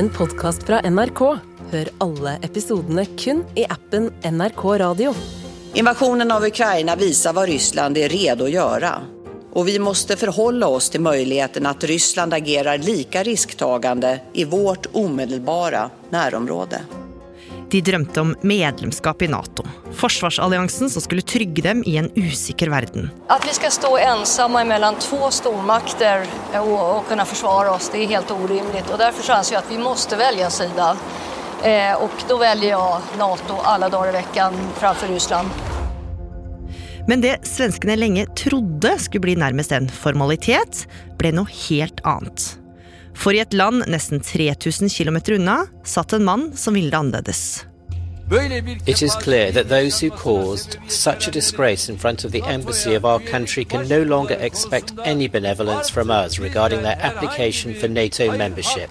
en podkast fra NRK. Hør alle episodene kun i appen NRK Radio. Invasjonen av Ukraina viser hva Ryssland er rede å gjøre. Og vi må forholde oss til muligheten at Ryssland agerer like risktagende i vårt umiddelbare närområde. De drømte om medlemskap i Nato, forsvarsalliansen som skulle trygge dem i en usikker verden. At vi skal stå ensomme mellom to stormakter og, og, kunne forsvare oss, det er helt urimelig. Og Derfor anser jag att vi må velge side. Eh, og da velger jeg Nato alle dager i uka framfor Russland. Men det svenskene lenge trodde skulle bli nærmest en formalitet, ble noe helt annet. For i et land nesten 3000 km unna satt en mann som ville det annerledes. It is clear that those who caused such a disgrace in front of the embassy of our country can no longer expect any benevolence from us regarding their application for NATO membership.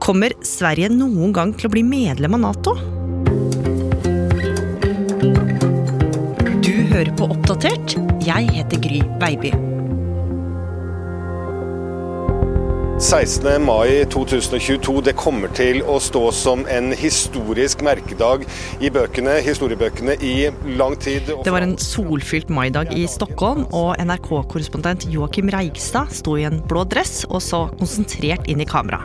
Kommer Sverige noen gang til å bli medlem av Nato? Du hører på Oppdatert. Jeg heter Gry Baby. 16. mai 2022 det kommer til å stå som en historisk merkedag i bøkene, historiebøkene i lang tid. Det var en solfylt maidag i Stockholm, og NRK-korrespondent Joakim Reigstad sto i en blå dress og så konsentrert inn i kamera.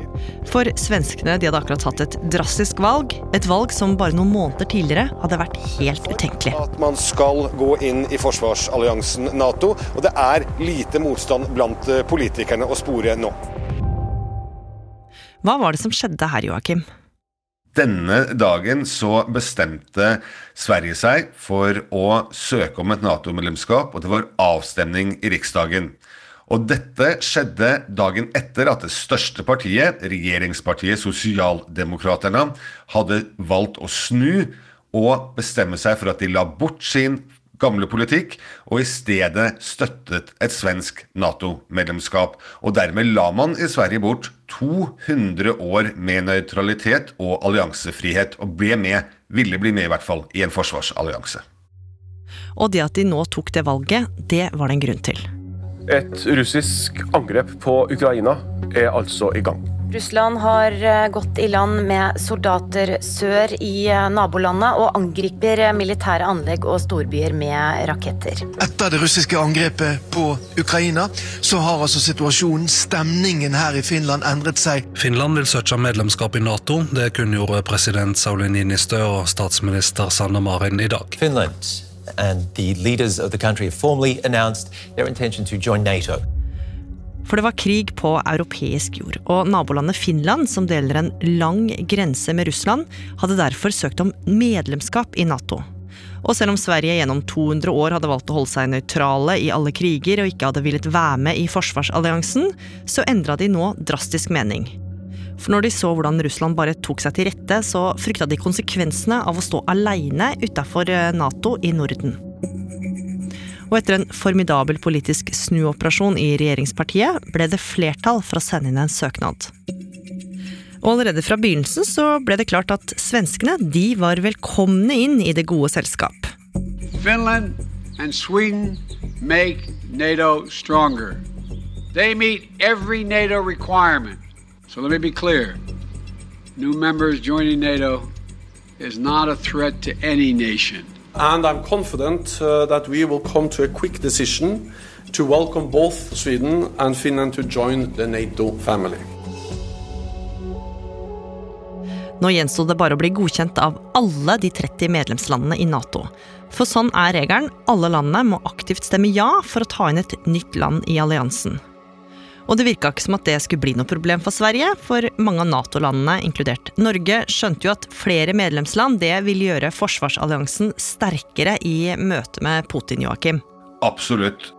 For svenskene de hadde akkurat tatt et drastisk valg, et valg som bare noen måneder tidligere hadde vært helt utenkelig. At man skal gå inn i forsvarsalliansen Nato, og det er lite motstand blant eh, politikerne å spore nå. Hva var det som skjedde her, Joakim? Denne dagen så bestemte Sverige seg for å søke om et Nato-medlemskap, og det var avstemning i Riksdagen. Og dette skjedde dagen etter at det største partiet, regjeringspartiet Sosialdemokraterna, hadde valgt å snu og bestemme seg for at de la bort sin gamle politikk, og i stedet støttet et svensk Nato-medlemskap. Og dermed la man i Sverige bort 200 år med nøytralitet og alliansefrihet, og ble med, ville bli med i hvert fall, i en forsvarsallianse. Og det at de nå tok det valget, det var det en grunn til. Et russisk angrep på Ukraina er altså i gang. Russland har eh, gått i land med soldater sør i eh, nabolandet og angriper eh, militære anlegg og storbyer med raketter. Etter det russiske angrepet på Ukraina så har altså situasjonen, stemningen her i Finland, endret seg. Finland vil søke medlemskap i Nato. Det kunngjorde president Sauli Niinistö og statsminister Sanna Marin i dag. Finland and the leaders of the country annonsert formally announced their intention to join NATO. For det var krig på europeisk jord, og nabolandet Finland, som deler en lang grense med Russland, hadde derfor søkt om medlemskap i Nato. Og selv om Sverige gjennom 200 år hadde valgt å holde seg nøytrale i alle kriger og ikke hadde villet være med i forsvarsalliansen, så endra de nå drastisk mening. For når de så hvordan Russland bare tok seg til rette, så frykta de konsekvensene av å stå aleine utafor Nato i Norden. Og etter en formidabel politisk snuoperasjon i regjeringspartiet ble det flertall for å sende inn en søknad. Og allerede fra begynnelsen så ble det klart at svenskene de var velkomne inn i det gode selskap. Finland and Sweden make NATO stronger. They meet every NATO requirement. So let me be clear. New members joining NATO is not a threat to any nation. And I'm confident uh, that we will come to a quick decision to welcome both Sweden and Finland to join the NATO family. Nå gjensto det bare å bli godkjent av alle de 30 medlemslandene i Nato. For sånn er regelen, alle landene må aktivt stemme ja for å ta inn et nytt land i alliansen. Og det virka ikke som at det skulle bli noe problem for Sverige, for mange av Nato-landene, inkludert Norge, skjønte jo at flere medlemsland det vil gjøre forsvarsalliansen sterkere i møte med Putin, Joakim. Absolutt.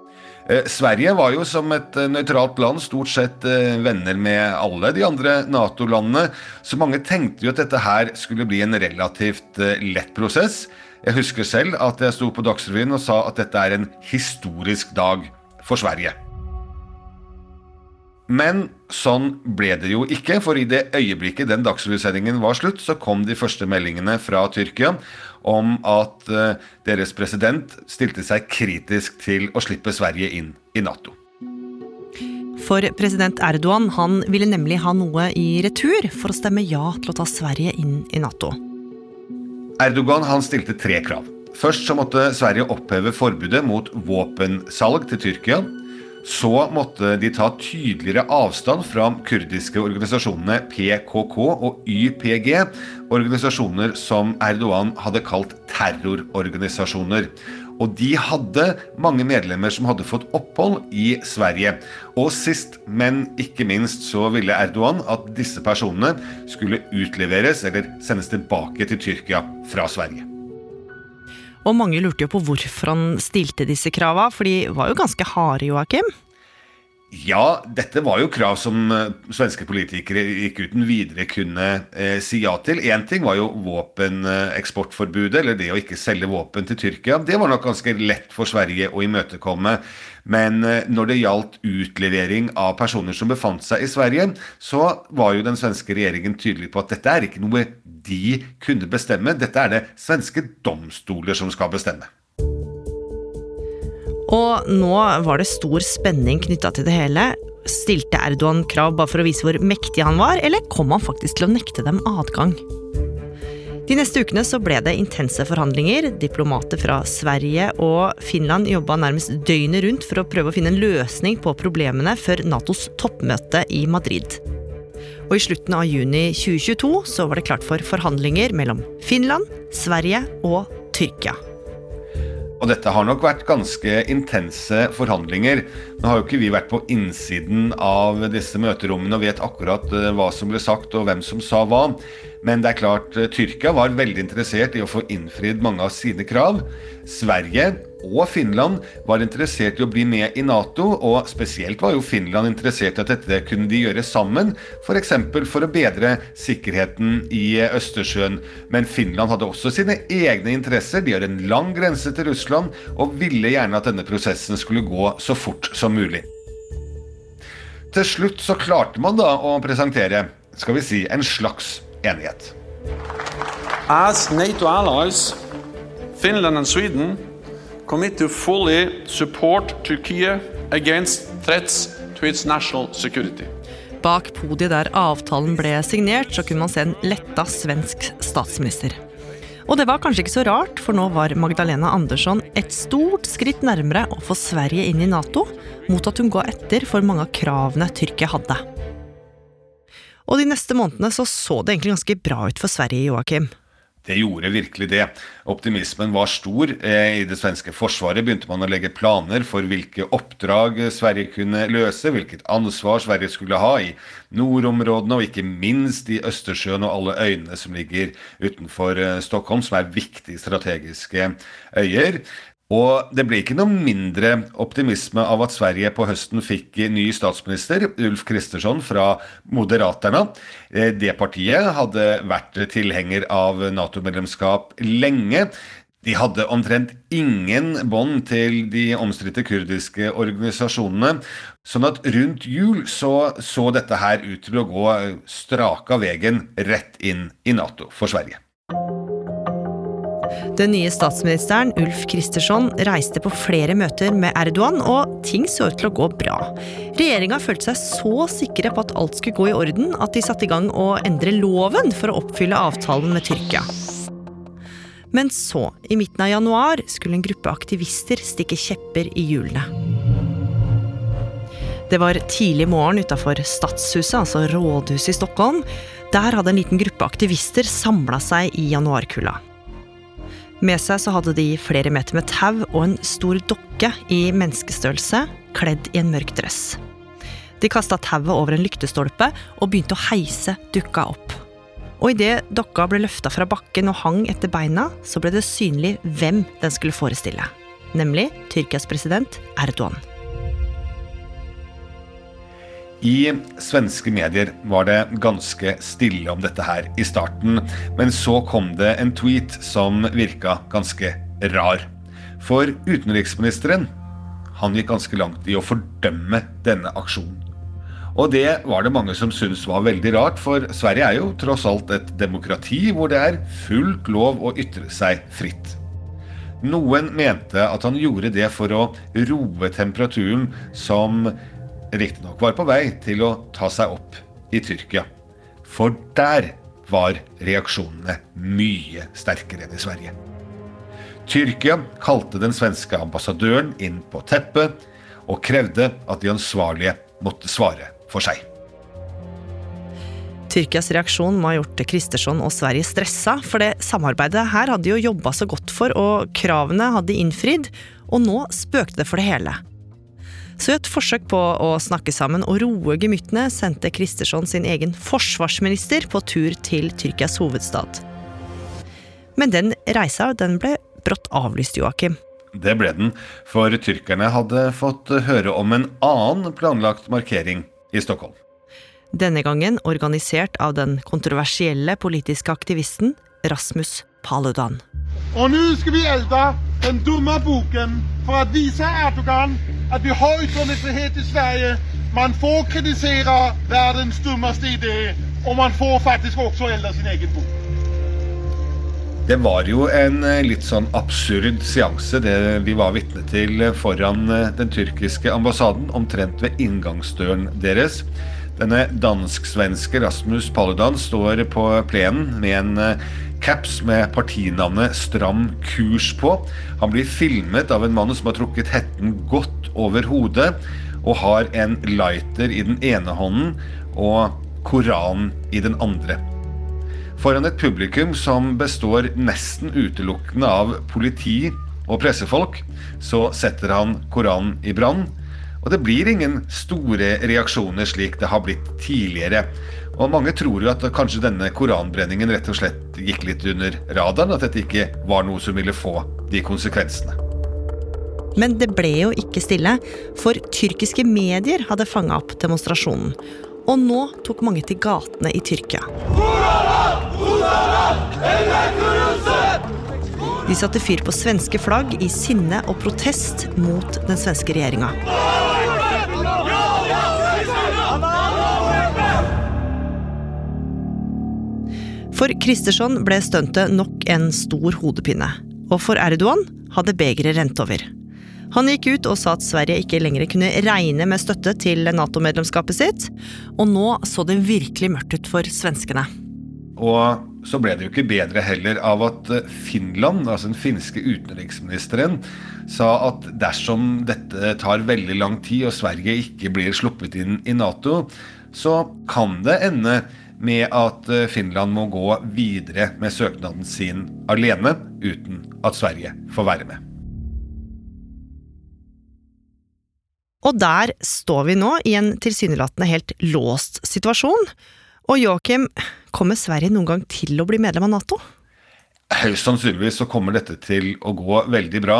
Eh, Sverige var jo som et eh, nøytralt land stort sett eh, venner med alle de andre Nato-landene, så mange tenkte jo at dette her skulle bli en relativt lett prosess. Jeg husker selv at jeg sto på Dagsrevyen og sa at dette er en historisk dag for Sverige. Men sånn ble det jo ikke, for i det øyeblikket den Dagsrevy-sendingen var slutt, så kom de første meldingene fra Tyrkia om at eh, deres president stilte seg kritisk til å slippe Sverige inn i Nato. For president Erdogan han ville nemlig ha noe i retur for å stemme ja til å ta Sverige inn i Nato. Erdogan han stilte tre krav. Først så måtte Sverige oppheve forbudet mot våpensalg til Tyrkia. Så måtte de ta tydeligere avstand fra kurdiske organisasjonene PKK og YPG, organisasjoner som Erdogan hadde kalt terrororganisasjoner. Og de hadde mange medlemmer som hadde fått opphold i Sverige. Og sist, men ikke minst, så ville Erdogan at disse personene skulle utleveres eller sendes tilbake til Tyrkia fra Sverige. Og mange lurte jo på hvorfor han stilte disse krava, for de var jo ganske harde, Joakim? Ja, dette var jo krav som eh, svenske politikere ikke uten videre kunne eh, si ja til. Én ting var jo våpeneksportforbudet, eller det å ikke selge våpen til Tyrkia. Det var nok ganske lett for Sverige å imøtekomme. Men eh, når det gjaldt utlevering av personer som befant seg i Sverige, så var jo den svenske regjeringen tydelig på at dette er ikke noe de kunne bestemme. Dette er det svenske domstoler som skal bestemme. Og nå var det stor spenning knytta til det hele. Stilte Erdogan krav bare for å vise hvor mektig han var, eller kom han faktisk til å nekte dem adgang? De neste ukene så ble det intense forhandlinger. Diplomater fra Sverige og Finland jobba nærmest døgnet rundt for å prøve å finne en løsning på problemene før Natos toppmøte i Madrid. Og i slutten av juni 2022 så var det klart for forhandlinger mellom Finland, Sverige og Tyrkia. Og dette har nok vært ganske intense forhandlinger. Nå har jo ikke vi vært på innsiden av disse møterommene og vet akkurat eh, hva som ble sagt og hvem som sa hva. Men det er klart, eh, Tyrkia var veldig interessert i å få innfridd mange av sine krav. Sverige og Finland var interessert i å bli med i Nato, og spesielt var jo Finland interessert i at dette kunne de gjøre sammen, f.eks. For, for å bedre sikkerheten i Østersjøen. Men Finland hadde også sine egne interesser. De har en lang grense til Russland og ville gjerne at denne prosessen skulle gå så fort som mulig. Til slutt så klarte man da å presentere skal vi si, en slags enighet. As NATO allies, Finland and Sweden commit to fully support Turkey against threats to its national security. Bak podiet der avtalen ble signert, så kunne man se en letta svensk statsminister. Og det var kanskje ikke så rart, for nå var Magdalena Andersson et stort skritt nærmere å få Sverige inn i Nato, mot at hun ga etter for mange av kravene Tyrkia hadde. Og de neste månedene så, så det egentlig ganske bra ut for Sverige, Joakim. Det gjorde virkelig det. Optimismen var stor. Eh, I det svenske forsvaret begynte man å legge planer for hvilke oppdrag Sverige kunne løse, hvilket ansvar Sverige skulle ha i nordområdene, og ikke minst i Østersjøen og alle øyene som ligger utenfor eh, Stockholm, som er viktige strategiske øyer. Og det ble ikke noe mindre optimisme av at Sverige på høsten fikk ny statsminister, Ulf Kristersson fra Moderaterna. Eh, det partiet hadde vært tilhenger av Nato-medlemskap lenge. De hadde omtrent ingen bånd til de omstridte kurdiske organisasjonene. Sånn at rundt jul så, så dette her ut til å gå straka veien rett inn i Nato for Sverige. Den nye statsministeren, Ulf Kristersson, reiste på flere møter med Erdogan, og ting så ut til å gå bra. Regjeringa følte seg så sikre på at alt skulle gå i orden, at de satte i gang å endre loven for å oppfylle avtalen med Tyrkia. Men så, i midten av januar, skulle en gruppe aktivister stikke kjepper i hjulene. Det var tidlig morgen utafor Stadshuset, altså rådhuset i Stockholm. Der hadde en liten gruppe aktivister samla seg i januarkulda. Med seg så hadde de flere meter med tau og en stor dokke i menneskestørrelse, kledd i en mørk dress. De kasta tauet over en lyktestolpe og begynte å heise dukka opp. Og idet dokka ble løfta fra bakken og hang etter beina, så ble det synlig hvem den skulle forestille. Nemlig Tyrkias president Erdogan. I svenske medier var det ganske stille om dette her i starten, men så kom det en tweet som virka ganske rar. For utenriksministeren han gikk ganske langt i å fordømme denne aksjonen. Og det var det mange som syntes var veldig rart, for Sverige er jo tross alt et demokrati hvor det er fullt lov å ytre seg fritt. Noen mente at han gjorde det for å roe temperaturen som riktignok var på vei til å ta seg opp i Tyrkia. For der var reaksjonene mye sterkere enn i Sverige. Tyrkia kalte den svenske ambassadøren inn på teppet og krevde at de ansvarlige måtte svare for seg. Tyrkias reaksjon må ha gjort Kristersson og Sverige stressa, for det samarbeidet her hadde jo jobba så godt for, og kravene hadde innfridd, og nå spøkte det for det hele. Så i et forsøk på å snakke sammen og roe gemyttene, sendte Kristersson sin egen forsvarsminister på tur til Tyrkias hovedstad. Men den reisa den ble brått avlyst, Joakim. Det ble den, for tyrkerne hadde fått høre om en annen planlagt markering i Stockholm. Denne gangen organisert av den kontroversielle politiske aktivisten Rasmus Paludan. Og nå skal vi elda den dumme boken for å vise Erdogan at vi har ytringsfrihet i Sverige. Man får kritisere verdens dummeste idé, og man får faktisk også elda sin egen bok. Det var jo en eh, litt sånn absurd seanse det vi var vitne til foran eh, den tyrkiske ambassaden, omtrent ved inngangsdøren deres. Denne dansk-svenske Rasmus Paludan står på plenen med en eh, caps med partinavnet Stram kurs på. Han blir filmet av en mann som har trukket hetten godt over hodet, og har en lighter i den ene hånden og Koranen i den andre. Foran et publikum som består nesten utelukkende av politi og pressefolk, så setter han Koranen i brann og det blir ingen store reaksjoner slik det har blitt tidligere. Og mange tror jo at kanskje denne koranbrenningen rett og slett gikk litt under radaren, at dette ikke var noe som ville få de konsekvensene. Men det ble jo ikke stille, for tyrkiske medier hadde fanga opp demonstrasjonen. Og nå tok mange til gatene i Tyrkia. De satte fyr på svenske flagg i sinne og protest mot den svenske regjeringa. For Kristersson ble stuntet nok en stor hodepine. Og for Erdogan hadde begeret rent over. Han gikk ut og sa at Sverige ikke lenger kunne regne med støtte til Nato-medlemskapet sitt, og nå så det virkelig mørkt ut for svenskene. Og så ble det jo ikke bedre heller av at Finland, altså den finske utenriksministeren, sa at dersom dette tar veldig lang tid og Sverige ikke blir sluppet inn i Nato, så kan det ende med at eh, Finland må gå videre med søknaden sin alene, uten at Sverige får være med. Og der står vi nå, i en tilsynelatende helt låst situasjon. Og Joakim, kommer Sverige noen gang til å bli medlem av Nato? Høyst sannsynligvis så kommer dette til å gå veldig bra.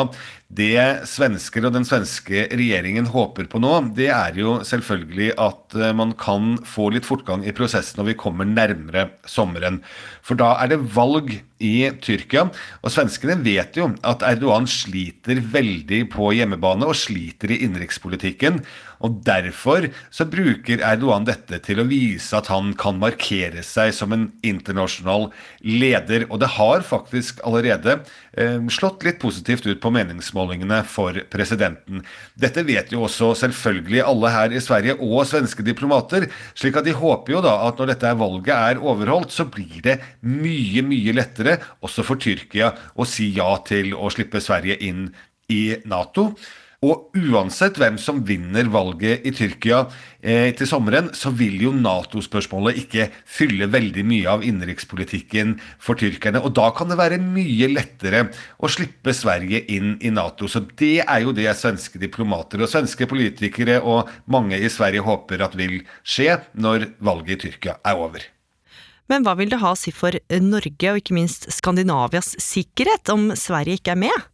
Det svensker og den svenske regjeringen håper på nå, det er jo selvfølgelig at eh, man kan få litt fortgang i prosessen når vi kommer nærmere sommeren. For da er det valg i Tyrkia, og svenskene vet jo at Erdogan sliter veldig på hjemmebane og sliter i innenrikspolitikken. Og Derfor så bruker Erdogan dette til å vise at han kan markere seg som en internasjonal leder. Og det har faktisk allerede eh, slått litt positivt ut på meningsmålingene for presidenten. Dette vet jo også selvfølgelig alle her i Sverige og svenske diplomater, slik at de håper jo da at når dette valget er overholdt, så blir det mye, mye lettere også for Tyrkia å si ja til å slippe Sverige inn i Nato. Og uansett hvem som vinner valget i Tyrkia eh, til sommeren, så vil jo Nato-spørsmålet ikke fylle veldig mye av innenrikspolitikken for tyrkerne. Og da kan det være mye lettere å slippe Sverige inn i Nato. Så det er jo det svenske diplomater og svenske politikere og mange i Sverige håper at vil skje når valget i Tyrkia er over. Men hva vil det ha å si for Norge og ikke minst Skandinavias sikkerhet om Sverige ikke er med?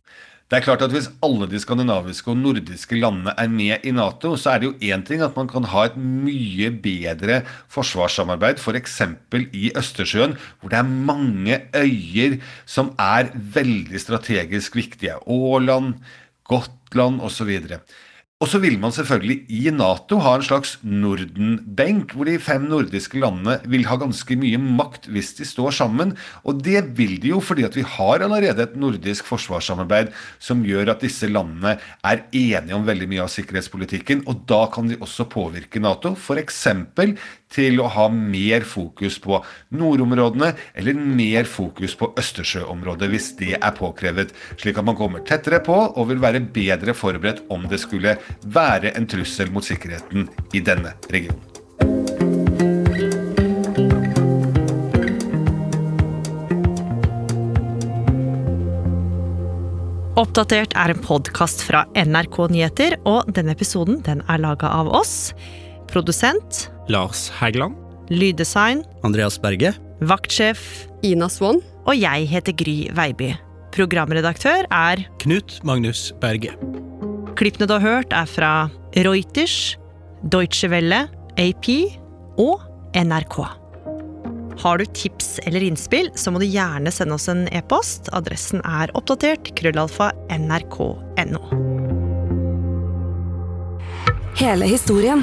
Det er klart at Hvis alle de skandinaviske og nordiske landene er med i Nato, så er det jo én ting at man kan ha et mye bedre forsvarssamarbeid, f.eks. i Østersjøen, hvor det er mange øyer som er veldig strategisk viktige. Åland, Gotland osv. Og så vil man selvfølgelig i Nato ha en slags Norden-benk, hvor de fem nordiske landene vil ha ganske mye makt hvis de står sammen. Og det vil de jo fordi at vi har allerede et nordisk forsvarssamarbeid som gjør at disse landene er enige om veldig mye av sikkerhetspolitikken, og da kan de også påvirke Nato. F.eks. til å ha mer fokus på nordområdene, eller mer fokus på Østersjøområdet, hvis det er påkrevet, slik at man kommer tettere på og vil være bedre forberedt om det skulle være en trussel mot sikkerheten i denne regionen. Oppdatert er en podkast fra NRK Nyheter, og denne episoden den er laga av oss. Produsent Lars Hægeland. Lyddesign Andreas Berge. Vaktsjef Ina Swann. Og jeg heter Gry Veiby. Programredaktør er Knut Magnus Berge. Klippene du har hørt, er fra Reuters, Deutsche Welle, AP og NRK. Har du tips eller innspill, så må du gjerne sende oss en e-post. Adressen er oppdatert krøllalfa nrk.no. Hele historien.